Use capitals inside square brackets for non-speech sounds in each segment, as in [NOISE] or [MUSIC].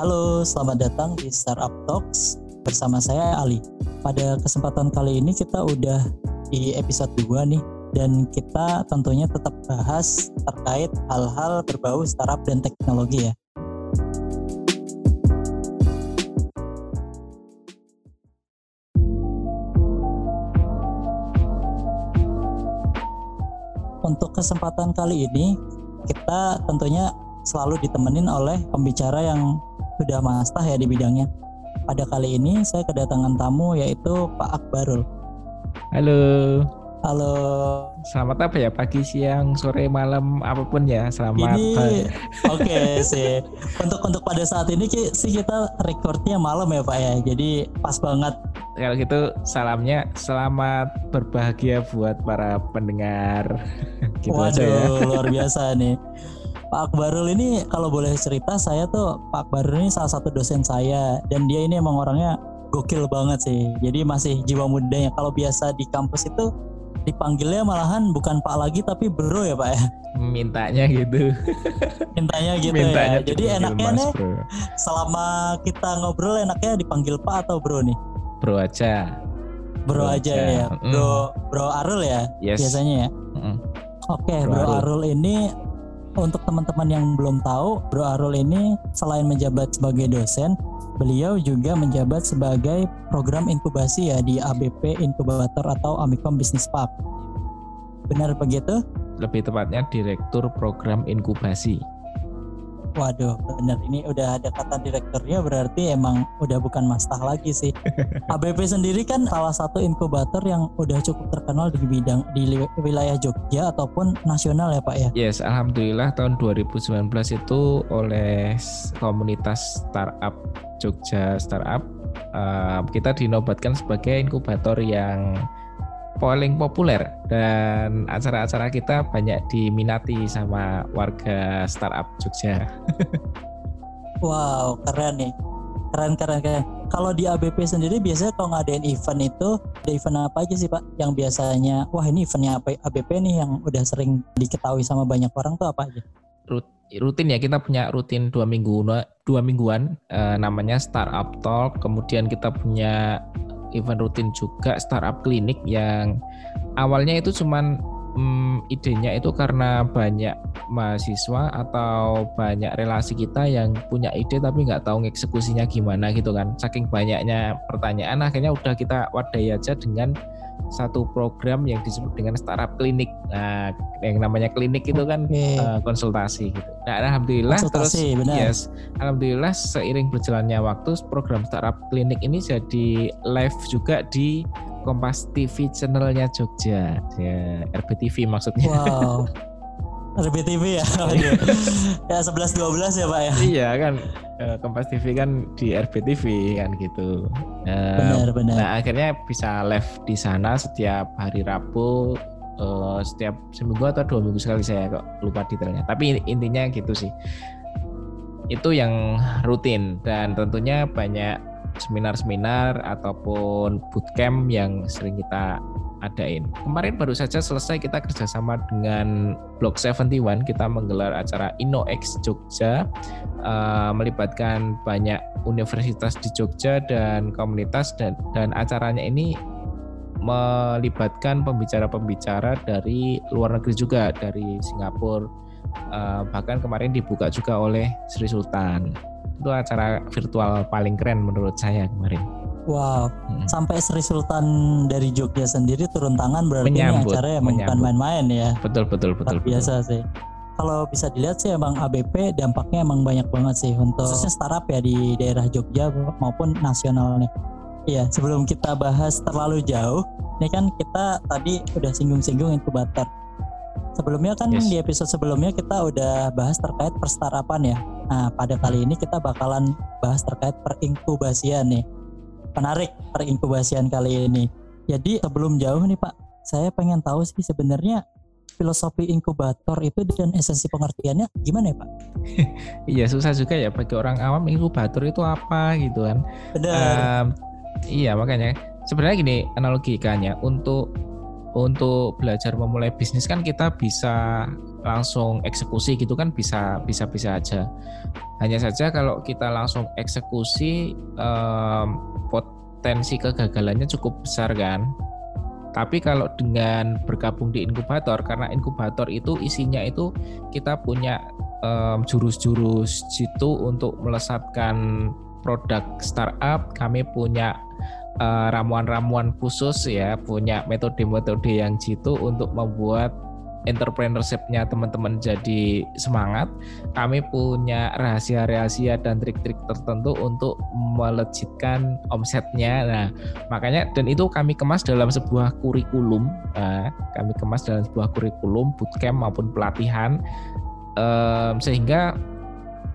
Halo, selamat datang di Startup Talks bersama saya Ali. Pada kesempatan kali ini kita udah di episode 2 nih dan kita tentunya tetap bahas terkait hal-hal berbau startup dan teknologi ya. Untuk kesempatan kali ini kita tentunya selalu ditemenin oleh pembicara yang sudah mastah ya di bidangnya. Pada kali ini saya kedatangan tamu yaitu Pak Akbarul. Halo. Halo. Selamat apa ya pagi, siang, sore, malam, apa pun ya. Selamat. Ini oke okay, [LAUGHS] sih. Untuk untuk pada saat ini sih kita recordnya malam ya Pak ya. Jadi pas banget. Kalau gitu salamnya selamat berbahagia buat para pendengar. [LAUGHS] gitu Waduh, aja ya. luar biasa nih. [LAUGHS] Pak Akbarul ini kalau boleh cerita saya tuh Pak Akbarul ini salah satu dosen saya dan dia ini emang orangnya gokil banget sih. Jadi masih jiwa mudanya. Kalau biasa di kampus itu dipanggilnya malahan bukan Pak lagi tapi Bro ya Pak ya. Mintanya gitu. [LAUGHS] Mintanya gitu ya. Mintanya ya. Jadi enaknya mas, nih bro. selama kita ngobrol enaknya dipanggil Pak atau Bro nih? Bro aja. Bro, bro aja, aja ya. Bro mm. Bro Arul ya yes. biasanya ya. Mm. Oke, okay, Bro, Bro Arul. Arul ini untuk teman-teman yang belum tahu, Bro Arul ini selain menjabat sebagai dosen, beliau juga menjabat sebagai program inkubasi ya di ABP Inkubator atau Amikom Business Park. Benar begitu? Lebih tepatnya Direktur Program Inkubasi. Waduh, bener ini udah ada kata direkturnya berarti emang udah bukan mastah lagi sih. [LAUGHS] ABP sendiri kan salah satu inkubator yang udah cukup terkenal di bidang di wilayah Jogja ataupun nasional ya Pak ya. Yes, alhamdulillah tahun 2019 itu oleh komunitas startup Jogja Startup uh, kita dinobatkan sebagai inkubator yang paling populer dan acara-acara kita banyak diminati sama warga startup Jogja. [LAUGHS] wow, keren nih. Keren, keren, keren. Kalau di ABP sendiri biasanya kalau ngadain event itu, ada event apa aja sih Pak? Yang biasanya, wah ini eventnya ABP nih yang udah sering diketahui sama banyak orang tuh apa aja? rutin ya kita punya rutin dua minggu dua mingguan eh, namanya startup talk kemudian kita punya event rutin juga startup klinik yang awalnya itu cuman hmm, idenya itu karena banyak mahasiswa atau banyak relasi kita yang punya ide tapi nggak tahu eksekusinya gimana gitu kan. Saking banyaknya pertanyaan akhirnya udah kita wadai aja dengan satu program yang disebut dengan startup klinik. Nah, yang namanya klinik itu kan okay. uh, eh, konsultasi gitu. Nah, alhamdulillah konsultasi, terus benar. yes, alhamdulillah seiring berjalannya waktu program startup klinik ini jadi live juga di Kompas TV channelnya Jogja, ya RBTV maksudnya. Wow. [LAUGHS] RBTV ya. [LAUGHS] ya 11 12 ya, Pak ya. Iya kan. Eh, Kompas TV kan di RBTV kan gitu. Eh, benar, benar. Nah, akhirnya bisa live di sana setiap hari Rabu uh, setiap seminggu atau dua minggu sekali saya kok lupa detailnya. Tapi intinya gitu sih. Itu yang rutin dan tentunya banyak seminar-seminar ataupun bootcamp yang sering kita adain. Kemarin baru saja selesai kita kerjasama dengan Blok 71, kita menggelar acara InnoX Jogja, uh, melibatkan banyak universitas di Jogja dan komunitas dan, dan acaranya ini melibatkan pembicara-pembicara dari luar negeri juga, dari Singapura, uh, bahkan kemarin dibuka juga oleh Sri Sultan. Itu acara virtual paling keren menurut saya kemarin. Wow, hmm. sampai Sri Sultan dari Jogja sendiri turun tangan berarti menyambut, ini acara emang bukan main-main ya. Betul betul betul. Luar biasa betul. sih. Kalau bisa dilihat sih emang ABP dampaknya emang banyak banget sih untuk khususnya startup ya di daerah Jogja maupun nasional nih. Iya, sebelum kita bahas terlalu jauh, ini kan kita tadi udah singgung-singgung inkubator. Sebelumnya kan yes. di episode sebelumnya kita udah bahas terkait perstartupan ya. Nah, pada kali ini kita bakalan bahas terkait perinkubasian nih menarik perinkubasian kali ini. Jadi sebelum jauh nih Pak, saya pengen tahu sih sebenarnya filosofi inkubator itu dan esensi pengertiannya gimana ya Pak? [LAUGHS] Iya susah juga ya bagi orang awam inkubator itu apa gitu kan. Benar. Um, iya makanya sebenarnya gini analogikannya untuk untuk belajar memulai bisnis kan kita bisa langsung eksekusi gitu kan bisa bisa bisa aja. Hanya saja kalau kita langsung eksekusi um, potensi kegagalannya cukup besar kan. Tapi kalau dengan bergabung di inkubator, karena inkubator itu isinya itu kita punya jurus-jurus um, jitu untuk melesatkan produk startup. Kami punya uh, ramuan-ramuan khusus ya, punya metode-metode yang jitu untuk membuat entrepreneurship-nya teman-teman jadi semangat. Kami punya rahasia-rahasia dan trik-trik tertentu untuk melejitkan omsetnya. Nah, makanya dan itu kami kemas dalam sebuah kurikulum. Nah, kami kemas dalam sebuah kurikulum bootcamp maupun pelatihan um, sehingga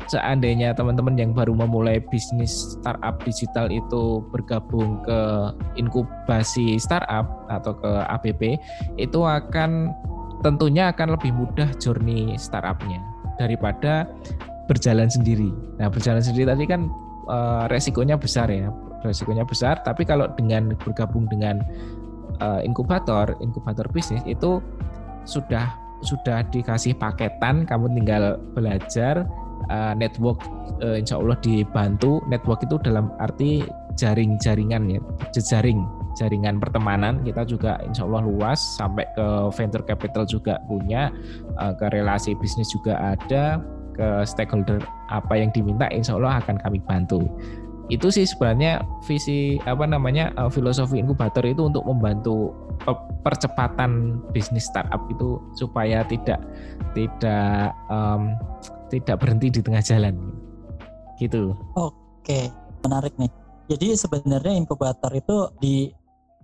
seandainya teman-teman yang baru memulai bisnis startup digital itu bergabung ke inkubasi startup atau ke ABP itu akan tentunya akan lebih mudah journey startupnya daripada berjalan sendiri. Nah berjalan sendiri tadi kan uh, resikonya besar ya, resikonya besar. Tapi kalau dengan bergabung dengan uh, inkubator, inkubator bisnis itu sudah sudah dikasih paketan, kamu tinggal belajar uh, network, uh, insya Allah dibantu. Network itu dalam arti jaring-jaringan ya, jejaring jaringan pertemanan kita juga insya Allah luas sampai ke venture capital juga punya eh, ke relasi bisnis juga ada ke stakeholder apa yang diminta insya Allah akan kami bantu. Itu sih sebenarnya visi apa namanya eh, filosofi inkubator itu untuk membantu percepatan bisnis startup itu supaya tidak tidak um, tidak berhenti di tengah jalan. Gitu. Oke menarik nih. Jadi sebenarnya inkubator itu di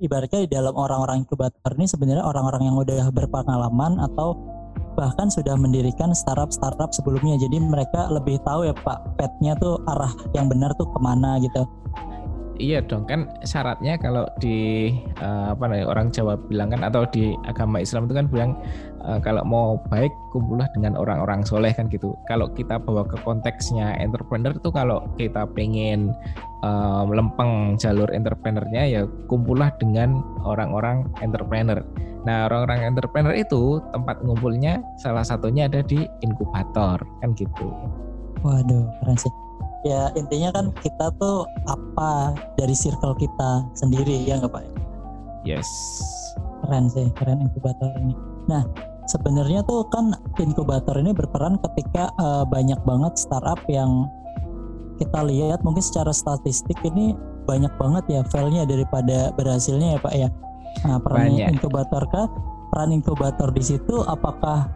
ibaratnya di dalam orang-orang inkubator ini sebenarnya orang-orang yang udah berpengalaman atau bahkan sudah mendirikan startup-startup sebelumnya. Jadi mereka lebih tahu ya Pak petnya tuh arah yang benar tuh ke mana gitu iya dong kan syaratnya kalau di uh, apa namanya orang Jawa bilang kan atau di agama Islam itu kan bilang uh, kalau mau baik kumpullah dengan orang-orang soleh kan gitu. Kalau kita bawa ke konteksnya entrepreneur tuh kalau kita pengen uh, melempeng jalur entrepreneurnya ya kumpullah dengan orang-orang entrepreneur. Nah orang-orang entrepreneur itu tempat ngumpulnya salah satunya ada di inkubator kan gitu. Waduh keren sih ya intinya kan kita tuh apa dari circle kita sendiri ya nggak pak? Yes. Keren sih keren inkubator ini. Nah sebenarnya tuh kan inkubator ini berperan ketika uh, banyak banget startup yang kita lihat mungkin secara statistik ini banyak banget ya failnya daripada berhasilnya ya pak ya. Nah peran banyak. inkubator kah? Peran inkubator di situ apakah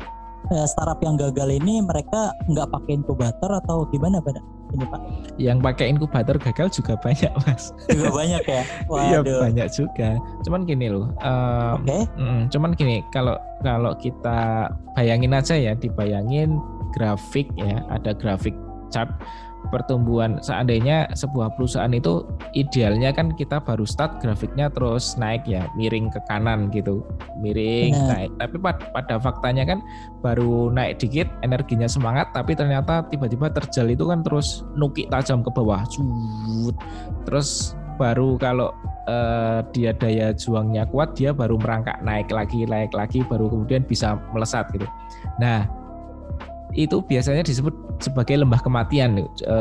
uh, startup yang gagal ini mereka nggak pakai inkubator atau gimana pada ini pak? Yang pakai inkubator gagal juga banyak mas. Juga banyak ya? [LAUGHS] Iya banyak juga. Cuman gini loh. Um. Okay. Mm, cuman gini kalau kalau kita bayangin aja ya, dibayangin grafik ya, ada grafik chart pertumbuhan seandainya sebuah perusahaan itu idealnya kan kita baru start grafiknya terus naik ya miring ke kanan gitu miring yeah. naik tapi pada, pada faktanya kan baru naik dikit energinya semangat tapi ternyata tiba-tiba terjal itu kan terus nukik tajam ke bawah Cut. terus baru kalau uh, dia daya juangnya kuat dia baru merangkak naik lagi naik lagi baru kemudian bisa melesat gitu nah itu biasanya disebut sebagai lembah kematian. E,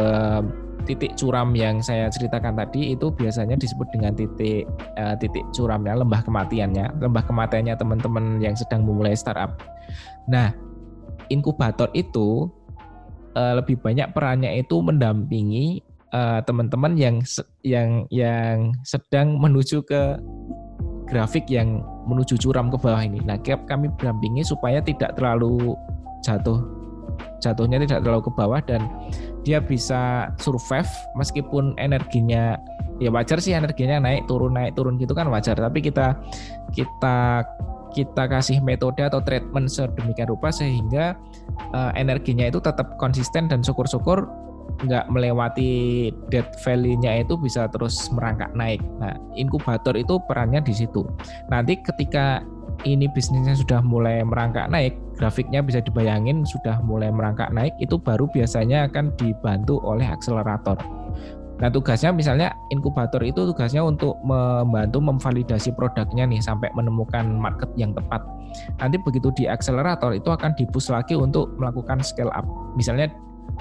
titik curam yang saya ceritakan tadi itu biasanya disebut dengan titik e, titik curamnya, lembah kematiannya, lembah kematiannya teman-teman yang sedang memulai startup. Nah, inkubator itu e, lebih banyak perannya itu mendampingi teman-teman yang yang yang sedang menuju ke grafik yang menuju curam ke bawah ini. Nah, kami berdampingi supaya tidak terlalu jatuh jatuhnya tidak terlalu ke bawah dan dia bisa survive meskipun energinya ya wajar sih energinya naik turun naik turun gitu kan wajar tapi kita kita kita kasih metode atau treatment sedemikian rupa sehingga uh, energinya itu tetap konsisten dan syukur-syukur nggak melewati dead value-nya itu bisa terus merangkak naik. Nah, inkubator itu perannya di situ. Nanti ketika ini bisnisnya sudah mulai merangkak naik, grafiknya bisa dibayangin sudah mulai merangkak naik, itu baru biasanya akan dibantu oleh akselerator. Nah tugasnya misalnya inkubator itu tugasnya untuk membantu memvalidasi produknya nih sampai menemukan market yang tepat. Nanti begitu di akselerator itu akan dibus lagi untuk melakukan scale up. Misalnya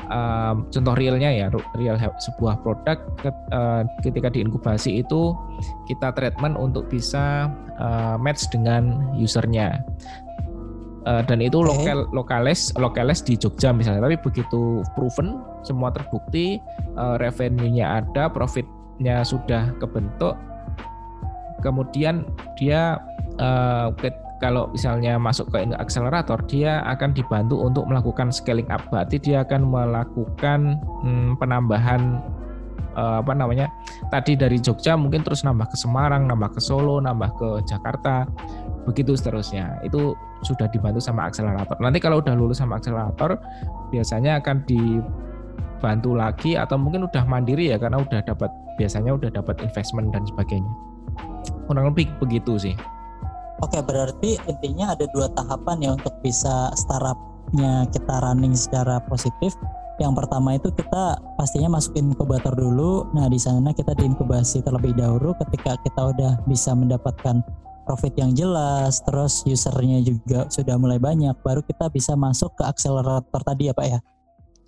um, contoh realnya ya real sebuah produk uh, ketika diinkubasi itu kita treatment untuk bisa uh, match dengan usernya. Uh, dan itu lokal lokales lokales di Jogja misalnya. Tapi begitu proven semua terbukti uh, revenue-nya ada profitnya sudah kebentuk kemudian dia uh, kalau misalnya masuk ke akselerator dia akan dibantu untuk melakukan scaling up. Berarti dia akan melakukan hmm, penambahan uh, apa namanya tadi dari Jogja mungkin terus nambah ke Semarang nambah ke Solo nambah ke Jakarta begitu seterusnya. Itu sudah dibantu sama akselerator. Nanti kalau udah lulus sama akselerator biasanya akan dibantu lagi atau mungkin udah mandiri ya karena udah dapat biasanya udah dapat investment dan sebagainya. Kurang lebih begitu sih Oke, berarti intinya ada dua tahapan ya untuk bisa startupnya kita running secara positif. Yang pertama itu kita pastinya masukin inkubator dulu. Nah, di sana kita diinkubasi terlebih dahulu ketika kita udah bisa mendapatkan profit yang jelas, terus usernya juga sudah mulai banyak, baru kita bisa masuk ke akselerator tadi ya Pak ya?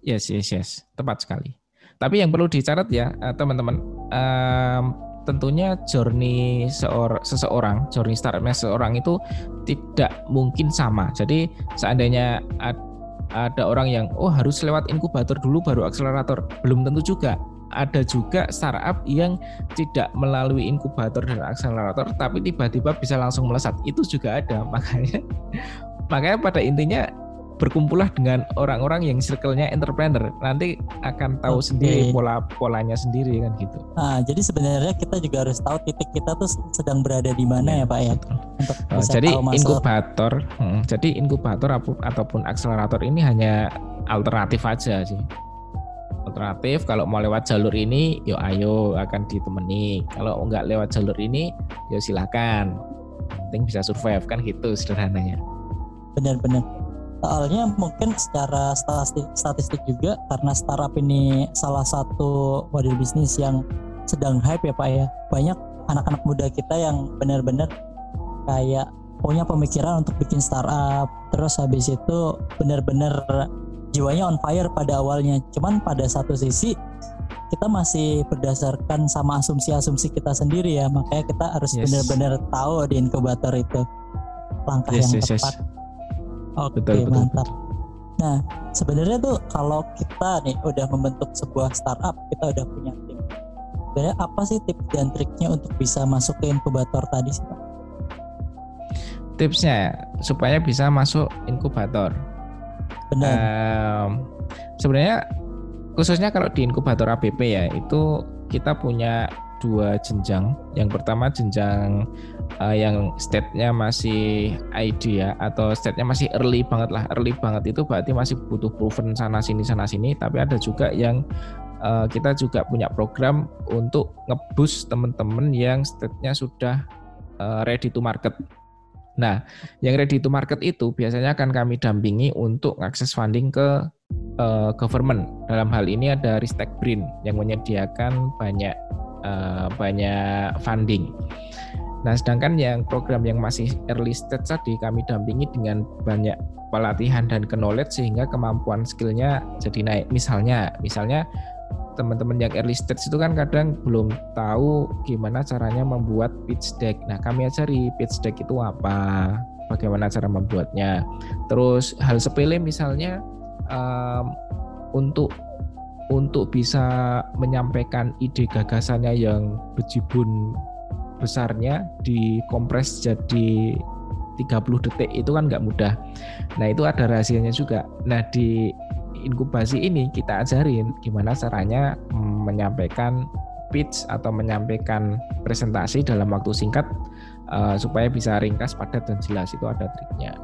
Yes, yes, yes, tepat sekali. Tapi yang perlu dicatat ya eh, teman-teman, tentunya journey seor seseorang, journey startupnya seseorang itu tidak mungkin sama. Jadi seandainya ada orang yang oh harus lewat inkubator dulu baru akselerator, belum tentu juga. Ada juga startup yang tidak melalui inkubator dan akselerator tapi tiba-tiba bisa langsung melesat. Itu juga ada [LAUGHS] makanya. Makanya pada intinya berkumpullah dengan orang-orang yang circle-nya entrepreneur. Nanti akan tahu okay. sendiri pola polanya sendiri kan gitu. Nah, jadi sebenarnya kita juga harus tahu titik kita tuh sedang berada di mana ya, Pak ya. Untuk oh, jadi inkubator, hmm, jadi inkubator ataupun akselerator ini hanya alternatif aja sih. Alternatif kalau mau lewat jalur ini yo ayo akan ditemani. Kalau nggak lewat jalur ini yo silakan. Penting bisa survive kan gitu sederhananya. Benar-benar soalnya mungkin secara statistik, statistik juga karena startup ini salah satu model bisnis yang sedang hype ya pak ya. Banyak anak-anak muda kita yang benar-benar kayak punya pemikiran untuk bikin startup. Terus habis itu benar-benar jiwanya on fire pada awalnya. Cuman pada satu sisi kita masih berdasarkan sama asumsi-asumsi kita sendiri ya. Makanya kita harus yes. benar-benar tahu di inkubator itu langkah yes, yang yes, tepat. yes. Oke okay, mantap betul. nah sebenarnya tuh kalau kita nih udah membentuk sebuah startup kita udah punya tim sebenarnya apa sih tips dan triknya untuk bisa masuk ke inkubator tadi sih pak tipsnya supaya bisa masuk inkubator Benar. Um, sebenarnya khususnya kalau di inkubator APP ya itu kita punya dua jenjang. Yang pertama jenjang uh, yang state-nya masih ID ya atau state-nya masih early banget lah. Early banget itu berarti masih butuh proven sana sini sana sini. Tapi ada juga yang uh, kita juga punya program untuk ngebus teman-teman yang state-nya sudah uh, ready to market. Nah, yang ready to market itu biasanya akan kami dampingi untuk akses funding ke uh, government. Dalam hal ini ada Ristek Brin yang menyediakan banyak uh, banyak funding. Nah, sedangkan yang program yang masih early stage tadi kami dampingi dengan banyak pelatihan dan knowledge sehingga kemampuan skillnya jadi naik. Misalnya, misalnya teman-teman yang early stage itu kan kadang belum tahu gimana caranya membuat pitch deck. Nah, kami ajari pitch deck itu apa, bagaimana cara membuatnya. Terus hal sepele misalnya um, untuk untuk bisa menyampaikan ide gagasannya yang bejibun besarnya dikompres jadi 30 detik itu kan nggak mudah. Nah itu ada rahasianya juga. Nah di inkubasi ini kita ajarin gimana caranya menyampaikan pitch atau menyampaikan presentasi dalam waktu singkat uh, supaya bisa ringkas, padat dan jelas itu ada triknya.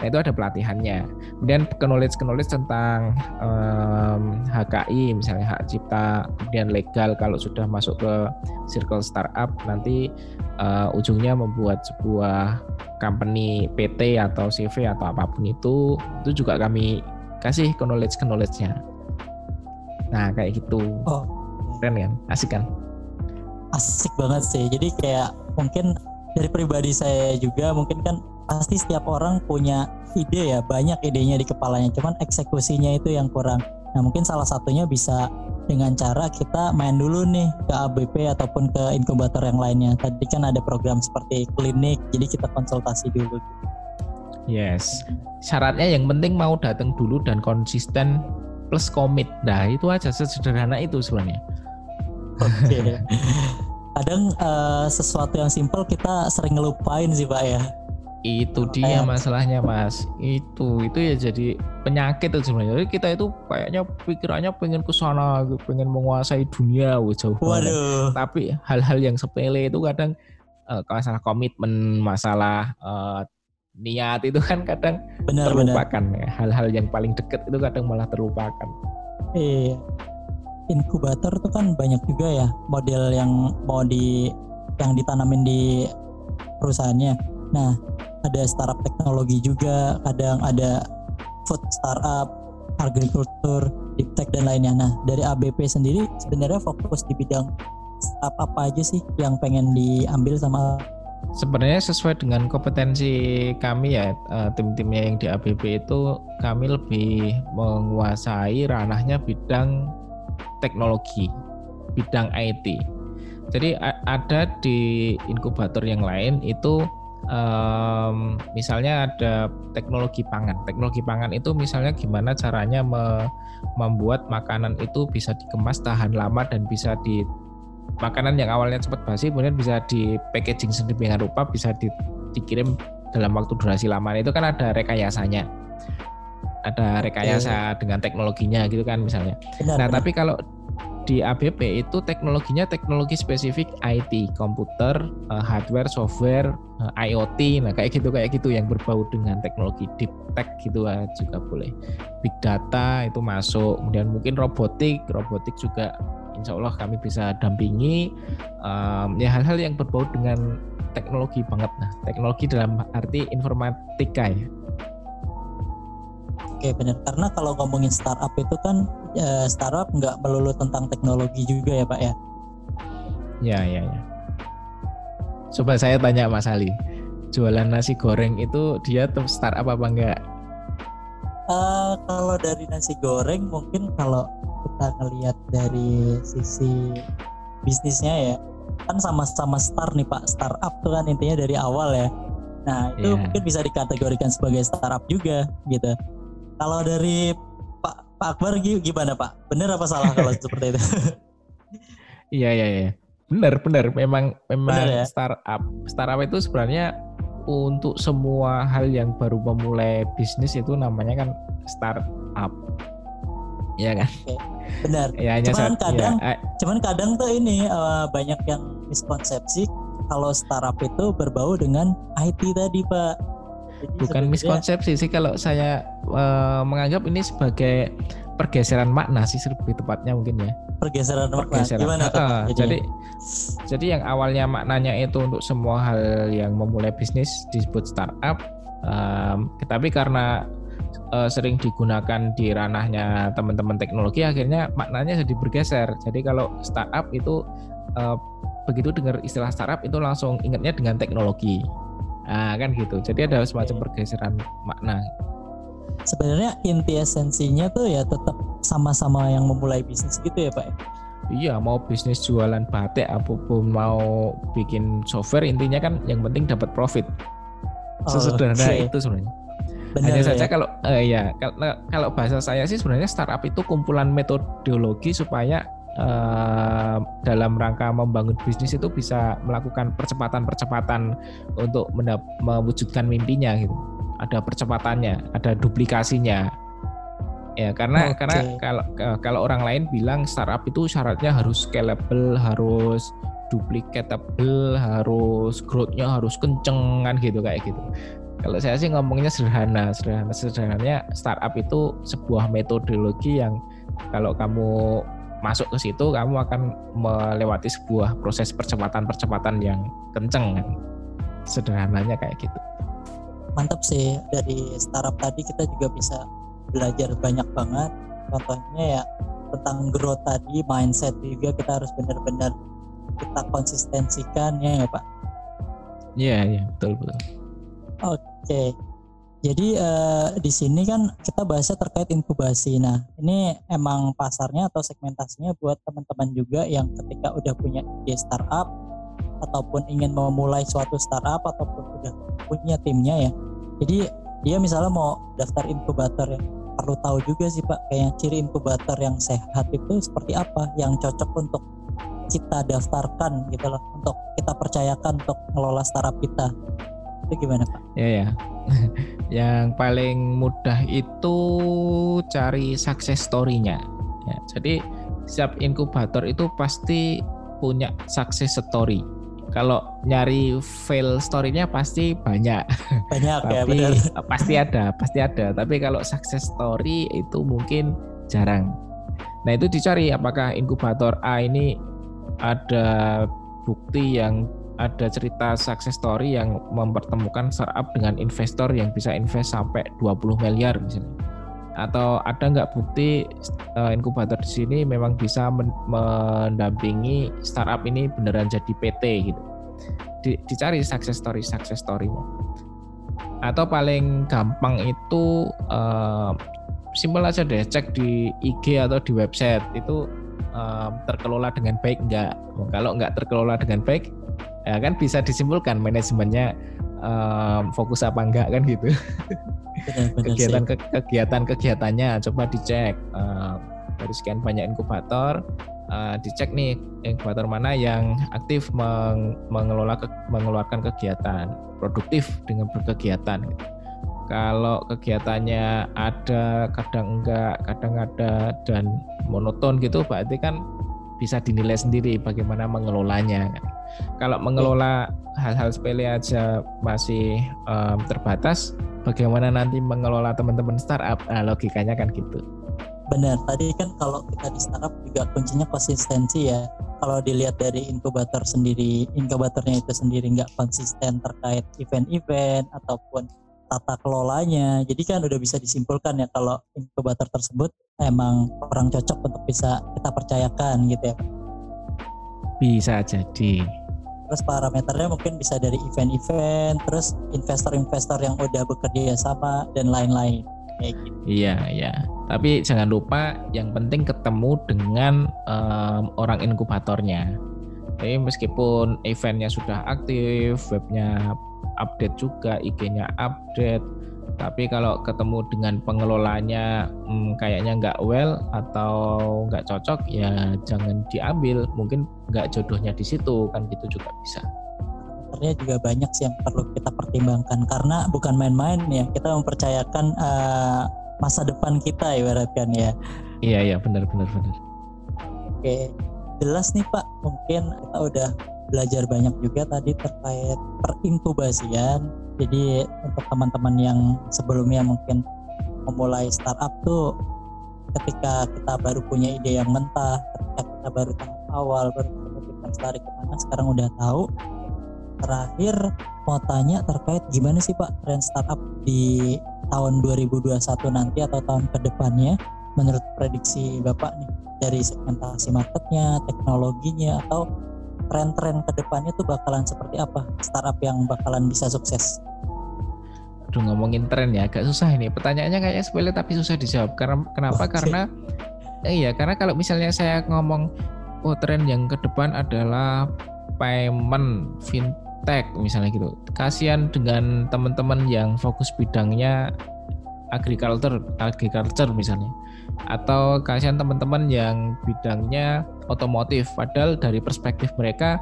Nah itu ada pelatihannya. Kemudian knowledge knowledge tentang um, HKI misalnya hak cipta, kemudian legal kalau sudah masuk ke circle startup nanti uh, ujungnya membuat sebuah company PT atau CV atau apa pun itu itu juga kami kasih knowledge knowledge-nya. Nah kayak gitu. Oh. keren kan asik kan asik banget sih jadi kayak mungkin dari pribadi saya juga mungkin kan pasti setiap orang punya ide ya banyak idenya di kepalanya. Cuman eksekusinya itu yang kurang. Nah mungkin salah satunya bisa dengan cara kita main dulu nih ke ABP ataupun ke inkubator yang lainnya. Tadi kan ada program seperti klinik jadi kita konsultasi dulu. Yes. Syaratnya yang penting mau datang dulu dan konsisten plus komit. Nah itu aja sederhana itu sebenarnya. Oke. Okay. [LAUGHS] kadang uh, sesuatu yang simpel kita sering ngelupain sih pak ya itu dia masalahnya mas. Itu itu ya jadi penyakit itu sebenarnya. Jadi kita itu kayaknya pikirannya pengen ke sana pengen menguasai dunia jauh Waduh. tapi hal-hal yang sepele itu kadang uh, masalah komitmen masalah uh, niat itu kan kadang benar, terlupakan benar. hal-hal yang paling dekat itu kadang malah terlupakan. Iya. Inkubator itu kan banyak juga ya model yang mau di yang ditanamin di perusahaannya Nah, ada startup teknologi juga, kadang ada food startup, agrikultur, deep tech dan lainnya. Nah, dari ABP sendiri sebenarnya fokus di bidang startup apa aja sih yang pengen diambil sama Sebenarnya sesuai dengan kompetensi kami ya eh, tim-timnya yang di ABP itu kami lebih menguasai ranahnya bidang teknologi, bidang IT. Jadi ada di inkubator yang lain itu um, misalnya ada teknologi pangan. Teknologi pangan itu misalnya gimana caranya me membuat makanan itu bisa dikemas tahan lama dan bisa di makanan yang awalnya cepat basi kemudian bisa di packaging sedemikian rupa bisa di, dikirim dalam waktu durasi lama itu kan ada rekayasanya ada rekayasa okay. dengan teknologinya gitu kan misalnya. Benar, nah benar. tapi kalau di ABP itu teknologinya teknologi spesifik IT, komputer, uh, hardware, software, eh, IoT, nah kayak gitu kayak gitu yang berbau dengan teknologi deep tech gitu uh, juga boleh. Big data itu masuk, kemudian mungkin robotik, robotik juga insya Allah kami bisa dampingi. Um, ya hal-hal yang berbau dengan teknologi banget. Nah teknologi dalam arti informatika ya. Oke benar. Karena kalau ngomongin startup itu kan ya, startup nggak melulu tentang teknologi juga ya pak ya. Ya ya ya. Coba saya tanya Mas Ali, jualan nasi goreng itu dia tuh startup apa enggak? Uh, kalau dari nasi goreng mungkin kalau kita ngelihat dari sisi bisnisnya ya kan sama-sama start nih pak startup tuh kan intinya dari awal ya. Nah itu yeah. mungkin bisa dikategorikan sebagai startup juga gitu. Kalau dari Pak Akbar gimana Pak? Benar apa salah kalau [LAUGHS] seperti itu? Iya iya iya. Benar benar. Memang memang benar, ya? startup startup itu sebenarnya untuk semua hal yang baru memulai bisnis itu namanya kan startup. Iya kan? Oke, benar. Ya, cuman saat, kadang, ya, cuman kadang tuh ini uh, banyak yang miskonsepsi kalau startup itu berbau dengan IT tadi, Pak. Bukan miskonsepsi sih kalau saya uh, menganggap ini sebagai pergeseran makna sih lebih tepatnya mungkin ya. Pergeseran, pergeseran. makna. Gimana uh, jadi jadi yang awalnya maknanya itu untuk semua hal yang memulai bisnis disebut startup, um, tetapi karena uh, sering digunakan di ranahnya teman-teman teknologi akhirnya maknanya jadi bergeser. Jadi kalau startup itu uh, begitu dengar istilah startup itu langsung ingatnya dengan teknologi. Nah, kan gitu. Jadi ada semacam pergeseran makna. Sebenarnya inti esensinya tuh ya tetap sama-sama yang memulai bisnis gitu ya, Pak. Iya, mau bisnis jualan batik apa pun mau bikin software intinya kan yang penting dapat profit. Sesederhana okay. itu sebenarnya. Benar, Hanya ya. saja kalau uh, ya kalau, kalau bahasa saya sih sebenarnya startup itu kumpulan metodologi supaya uh, dalam rangka membangun bisnis itu bisa melakukan percepatan-percepatan untuk mewujudkan mimpinya gitu. Ada percepatannya, ada duplikasinya. Ya, karena okay. karena kalau kalau orang lain bilang startup itu syaratnya harus scalable, harus duplicatable, harus growth-nya harus kenceng kan gitu kayak gitu. Kalau saya sih ngomongnya sederhana, sederhana sederhananya startup itu sebuah metodologi yang kalau kamu masuk ke situ kamu akan melewati sebuah proses percepatan-percepatan yang kenceng kan. Sederhananya kayak gitu. Mantap sih dari startup tadi kita juga bisa belajar banyak banget. Contohnya ya tentang growth tadi mindset juga kita harus benar-benar kita konsistensikan ya ya pak iya iya betul betul oke jadi uh, di sini kan kita bahasnya terkait inkubasi. Nah ini emang pasarnya atau segmentasinya buat teman-teman juga yang ketika udah punya ide startup ataupun ingin memulai suatu startup ataupun udah punya timnya ya. Jadi dia misalnya mau daftar inkubator ya. Perlu tahu juga sih Pak kayak ciri inkubator yang sehat itu seperti apa yang cocok untuk kita daftarkan gitu loh untuk kita percayakan untuk ngelola startup kita itu gimana Pak? Ya ya [LAUGHS] yang paling mudah itu cari success story-nya ya, jadi setiap inkubator itu pasti punya success story kalau nyari fail story-nya pasti banyak. [LAUGHS] Banyak ya, tapi ya, benar. [LAUGHS] Pasti ada, pasti ada. Tapi kalau success story itu mungkin jarang. Nah itu dicari apakah inkubator A ini ada bukti yang ada cerita success story yang mempertemukan startup dengan investor yang bisa invest sampai 20 miliar misalnya atau ada nggak bukti uh, inkubator di sini memang bisa men mendampingi startup ini beneran jadi PT gitu. Di, dicari success story success story-nya. Atau paling gampang itu uh, simpel aja deh cek di IG atau di website itu uh, terkelola dengan baik enggak. Kalau enggak terkelola dengan baik ya kan bisa disimpulkan manajemennya um, fokus apa enggak kan gitu. kegiatan ke, kegiatan kegiatannya coba dicek uh, dari sekian banyak inkubator uh, dicek nih inkubator mana yang aktif meng, mengelola ke, mengeluarkan kegiatan produktif dengan berkegiatan gitu. kalau kegiatannya ada kadang enggak kadang ada dan monoton gitu berarti kan bisa dinilai sendiri bagaimana mengelolanya kan. Kalau mengelola hal-hal sepele aja masih um, terbatas, bagaimana nanti mengelola teman-teman startup? Nah, logikanya kan gitu. Benar, tadi kan kalau kita di startup juga kuncinya konsistensi ya. Kalau dilihat dari inkubator sendiri, inkubatornya itu sendiri nggak konsisten terkait event-event ataupun tata kelolanya. Jadi kan udah bisa disimpulkan ya kalau inkubator tersebut emang kurang cocok untuk bisa kita percayakan gitu ya. Bisa jadi terus parameternya mungkin bisa dari event-event terus investor-investor yang udah bekerja sama dan lain-lain kayak gitu. Iya, iya. Tapi jangan lupa yang penting ketemu dengan um, orang inkubatornya. Jadi meskipun eventnya sudah aktif, webnya update juga, IG-nya update, tapi kalau ketemu dengan pengelolanya hmm, kayaknya nggak well atau nggak cocok ya jangan diambil. Mungkin nggak jodohnya di situ kan gitu juga bisa. Sebenarnya juga banyak sih yang perlu kita pertimbangkan. Karena bukan main-main ya kita mempercayakan uh, masa depan kita ibaratkan ya. Iya iya benar benar benar. Oke jelas nih pak. Mungkin kita udah belajar banyak juga tadi terkait perinkubasian jadi untuk teman-teman yang sebelumnya mungkin memulai startup tuh ketika kita baru punya ide yang mentah, ketika kita baru tahap awal, baru kita tarik ke mana, sekarang udah tahu. Terakhir mau tanya terkait gimana sih Pak tren startup di tahun 2021 nanti atau tahun ke depannya menurut prediksi Bapak nih dari segmentasi marketnya, teknologinya atau tren-tren ke depannya tuh bakalan seperti apa startup yang bakalan bisa sukses? Aduh ngomongin tren ya agak susah ini. Pertanyaannya kayaknya sepele tapi susah dijawab. Karena kenapa? Karena eh, iya karena kalau misalnya saya ngomong oh tren yang ke depan adalah payment fintech misalnya gitu. Kasihan dengan teman-teman yang fokus bidangnya agriculture, agriculture misalnya atau kasihan teman-teman yang bidangnya otomotif. Padahal dari perspektif mereka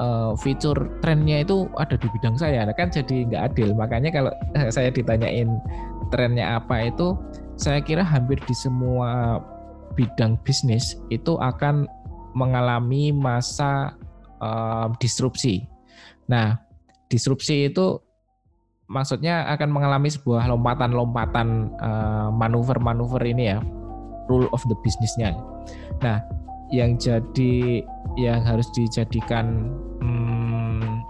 uh, fitur trennya itu ada di bidang saya nah, kan jadi nggak adil. Makanya kalau [LAUGHS] saya ditanyain trennya apa itu saya kira hampir di semua bidang bisnis itu akan mengalami masa uh, disrupsi. Nah disrupsi itu maksudnya akan mengalami sebuah lompatan-lompatan uh, manuver-manuver ini ya rule of the businessnya. Nah, yang jadi yang harus dijadikan hmm,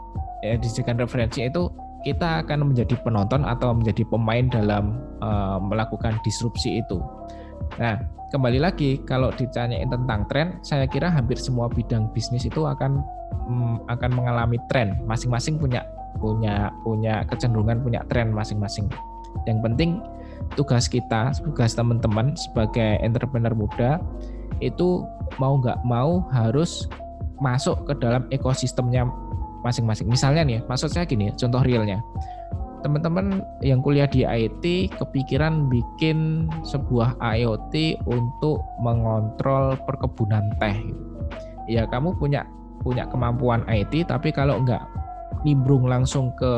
ya dijadikan referensi itu kita akan menjadi penonton atau menjadi pemain dalam uh, melakukan disrupsi itu. Nah, kembali lagi kalau ditanyain tentang tren, saya kira hampir semua bidang bisnis itu akan mm, akan mengalami tren. Masing-masing punya punya punya kecenderungan punya tren masing-masing. Yang penting tugas kita, tugas teman-teman sebagai entrepreneur muda itu mau nggak mau harus masuk ke dalam ekosistemnya masing-masing. Misalnya nih, maksud saya gini, contoh realnya. Teman-teman yang kuliah di IT kepikiran bikin sebuah IoT untuk mengontrol perkebunan teh. Ya kamu punya punya kemampuan IT, tapi kalau nggak nimbrung langsung ke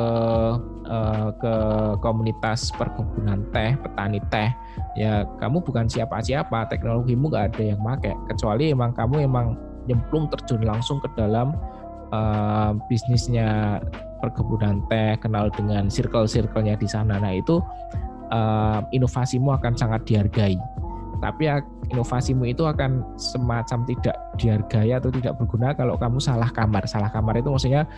uh, ke komunitas perkebunan teh, petani teh, ya kamu bukan siapa-siapa, teknologimu nggak ada yang pakai, kecuali emang kamu emang nyemplung terjun langsung ke dalam uh, bisnisnya perkebunan teh, kenal dengan circle-circle-nya di sana. Nah itu uh, inovasimu akan sangat dihargai tapi inovasimu itu akan semacam tidak dihargai atau tidak berguna kalau kamu salah kamar. Salah kamar itu maksudnya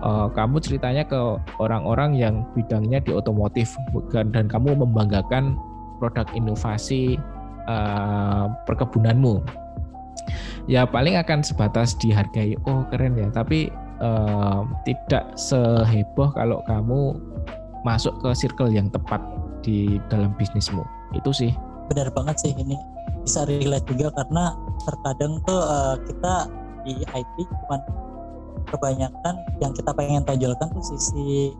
uh, kamu ceritanya ke orang-orang yang bidangnya di otomotif bukan dan kamu membanggakan produk inovasi uh, perkebunanmu. Ya paling akan sebatas dihargai. Oh keren ya, tapi uh, tidak seheboh kalau kamu masuk ke circle yang tepat di dalam bisnismu. Itu sih benar banget sih ini. Bisa relate juga karena terkadang tuh uh, kita di IT cuman kebanyakan yang kita pengen tonjolkan tuh sisi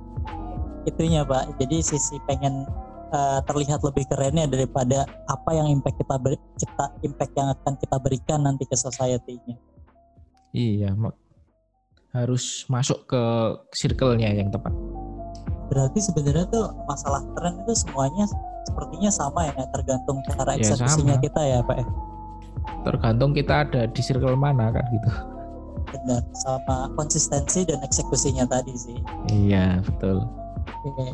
itunya pak. Jadi sisi pengen uh, terlihat lebih kerennya daripada apa yang impact kita beri, kita impact yang akan kita berikan nanti ke society-nya. Iya harus masuk ke circle-nya yang tepat. Berarti sebenarnya tuh masalah tren itu semuanya sepertinya sama ya tergantung cara ya, eksekusinya ya, kita ya pak ya. Tergantung kita ada di circle mana kan gitu. Benar sama konsistensi dan eksekusinya tadi sih. Iya betul. Oke.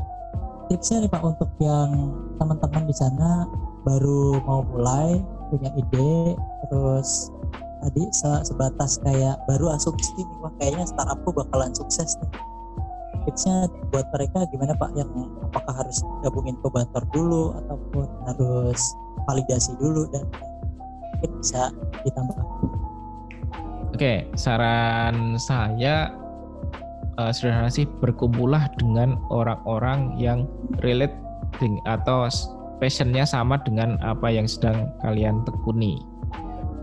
tipsnya nih pak untuk yang teman-teman di sana baru mau mulai punya ide terus tadi sebatas kayak baru asumsi nih wah kayaknya startupku bakalan sukses nih tipsnya buat mereka gimana Pak yang apakah harus gabungin inkubator dulu ataupun harus validasi dulu dan mungkin bisa ditambah. Oke, saran saya uh, sederhana sih berkumpullah dengan orang-orang yang relate atau passionnya sama dengan apa yang sedang kalian tekuni.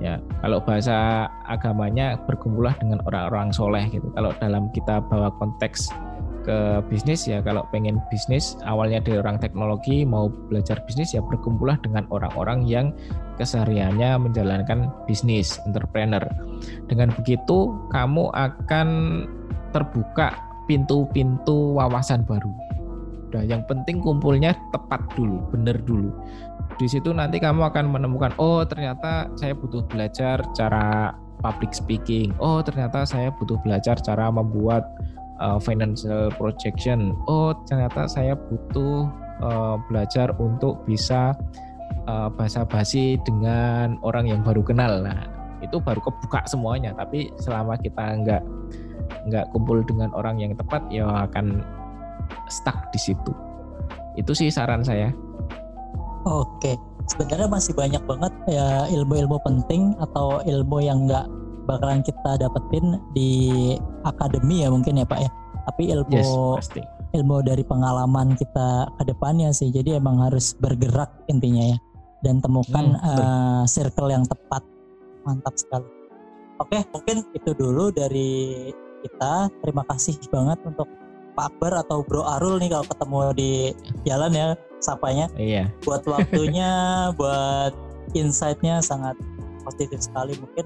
Ya, kalau bahasa agamanya berkumpullah dengan orang-orang soleh gitu. Kalau dalam kita bawa konteks ke bisnis ya kalau pengen bisnis awalnya dari orang teknologi mau belajar bisnis ya berkumpullah dengan orang-orang yang kesehariannya menjalankan bisnis entrepreneur. Dengan begitu kamu akan terbuka pintu-pintu wawasan baru. Nah, yang penting kumpulnya tepat dulu, benar dulu. Di situ nanti kamu akan menemukan, oh ternyata saya butuh belajar cara public speaking. Oh ternyata saya butuh belajar cara membuat uh, financial projection. Oh, ternyata saya butuh uh, belajar untuk bisa uh, basa-basi dengan orang yang baru kenal. Nah, itu baru kebuka semuanya. Tapi selama kita nggak nggak kumpul dengan orang yang tepat, ya akan stuck di situ. Itu sih saran saya. Oke, sebenarnya masih banyak banget ya ilmu-ilmu penting atau ilmu yang nggak bakalan kita dapetin di akademi ya mungkin ya Pak ya. Tapi ilmu yes, pasti. ilmu dari pengalaman kita ke depannya sih. Jadi emang harus bergerak intinya ya dan temukan hmm, uh, circle yang tepat. Mantap sekali. Oke, mungkin itu dulu dari kita. Terima kasih banget untuk Pak Akbar atau Bro Arul nih kalau ketemu di jalan ya sapanya. Iya. Buat waktunya, [LAUGHS] buat insight-nya sangat positif sekali mungkin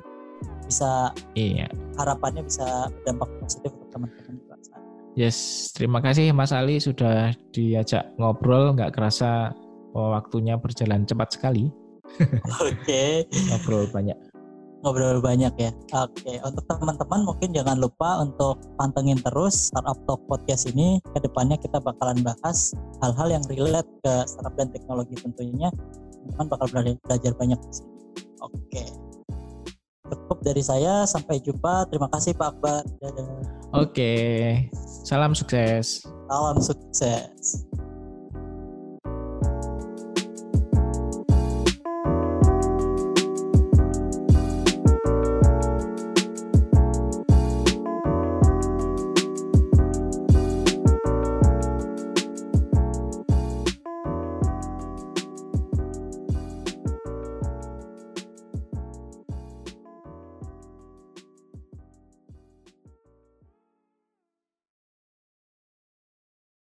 bisa iya harapannya bisa berdampak positif untuk teman-teman di luar sana. Yes, terima kasih Mas Ali sudah diajak ngobrol, nggak kerasa oh, waktunya berjalan cepat sekali. [LAUGHS] Oke. Okay. ngobrol banyak. Ngobrol banyak ya. Oke, okay. untuk teman-teman mungkin jangan lupa untuk pantengin terus Startup Talk Podcast ini. Ke depannya kita bakalan bahas hal-hal yang relate ke startup dan teknologi tentunya. Teman-teman bakal belajar banyak di sini. Oke. Okay cukup dari saya. Sampai jumpa. Terima kasih Pak Akbar. Oke. Salam sukses. Salam sukses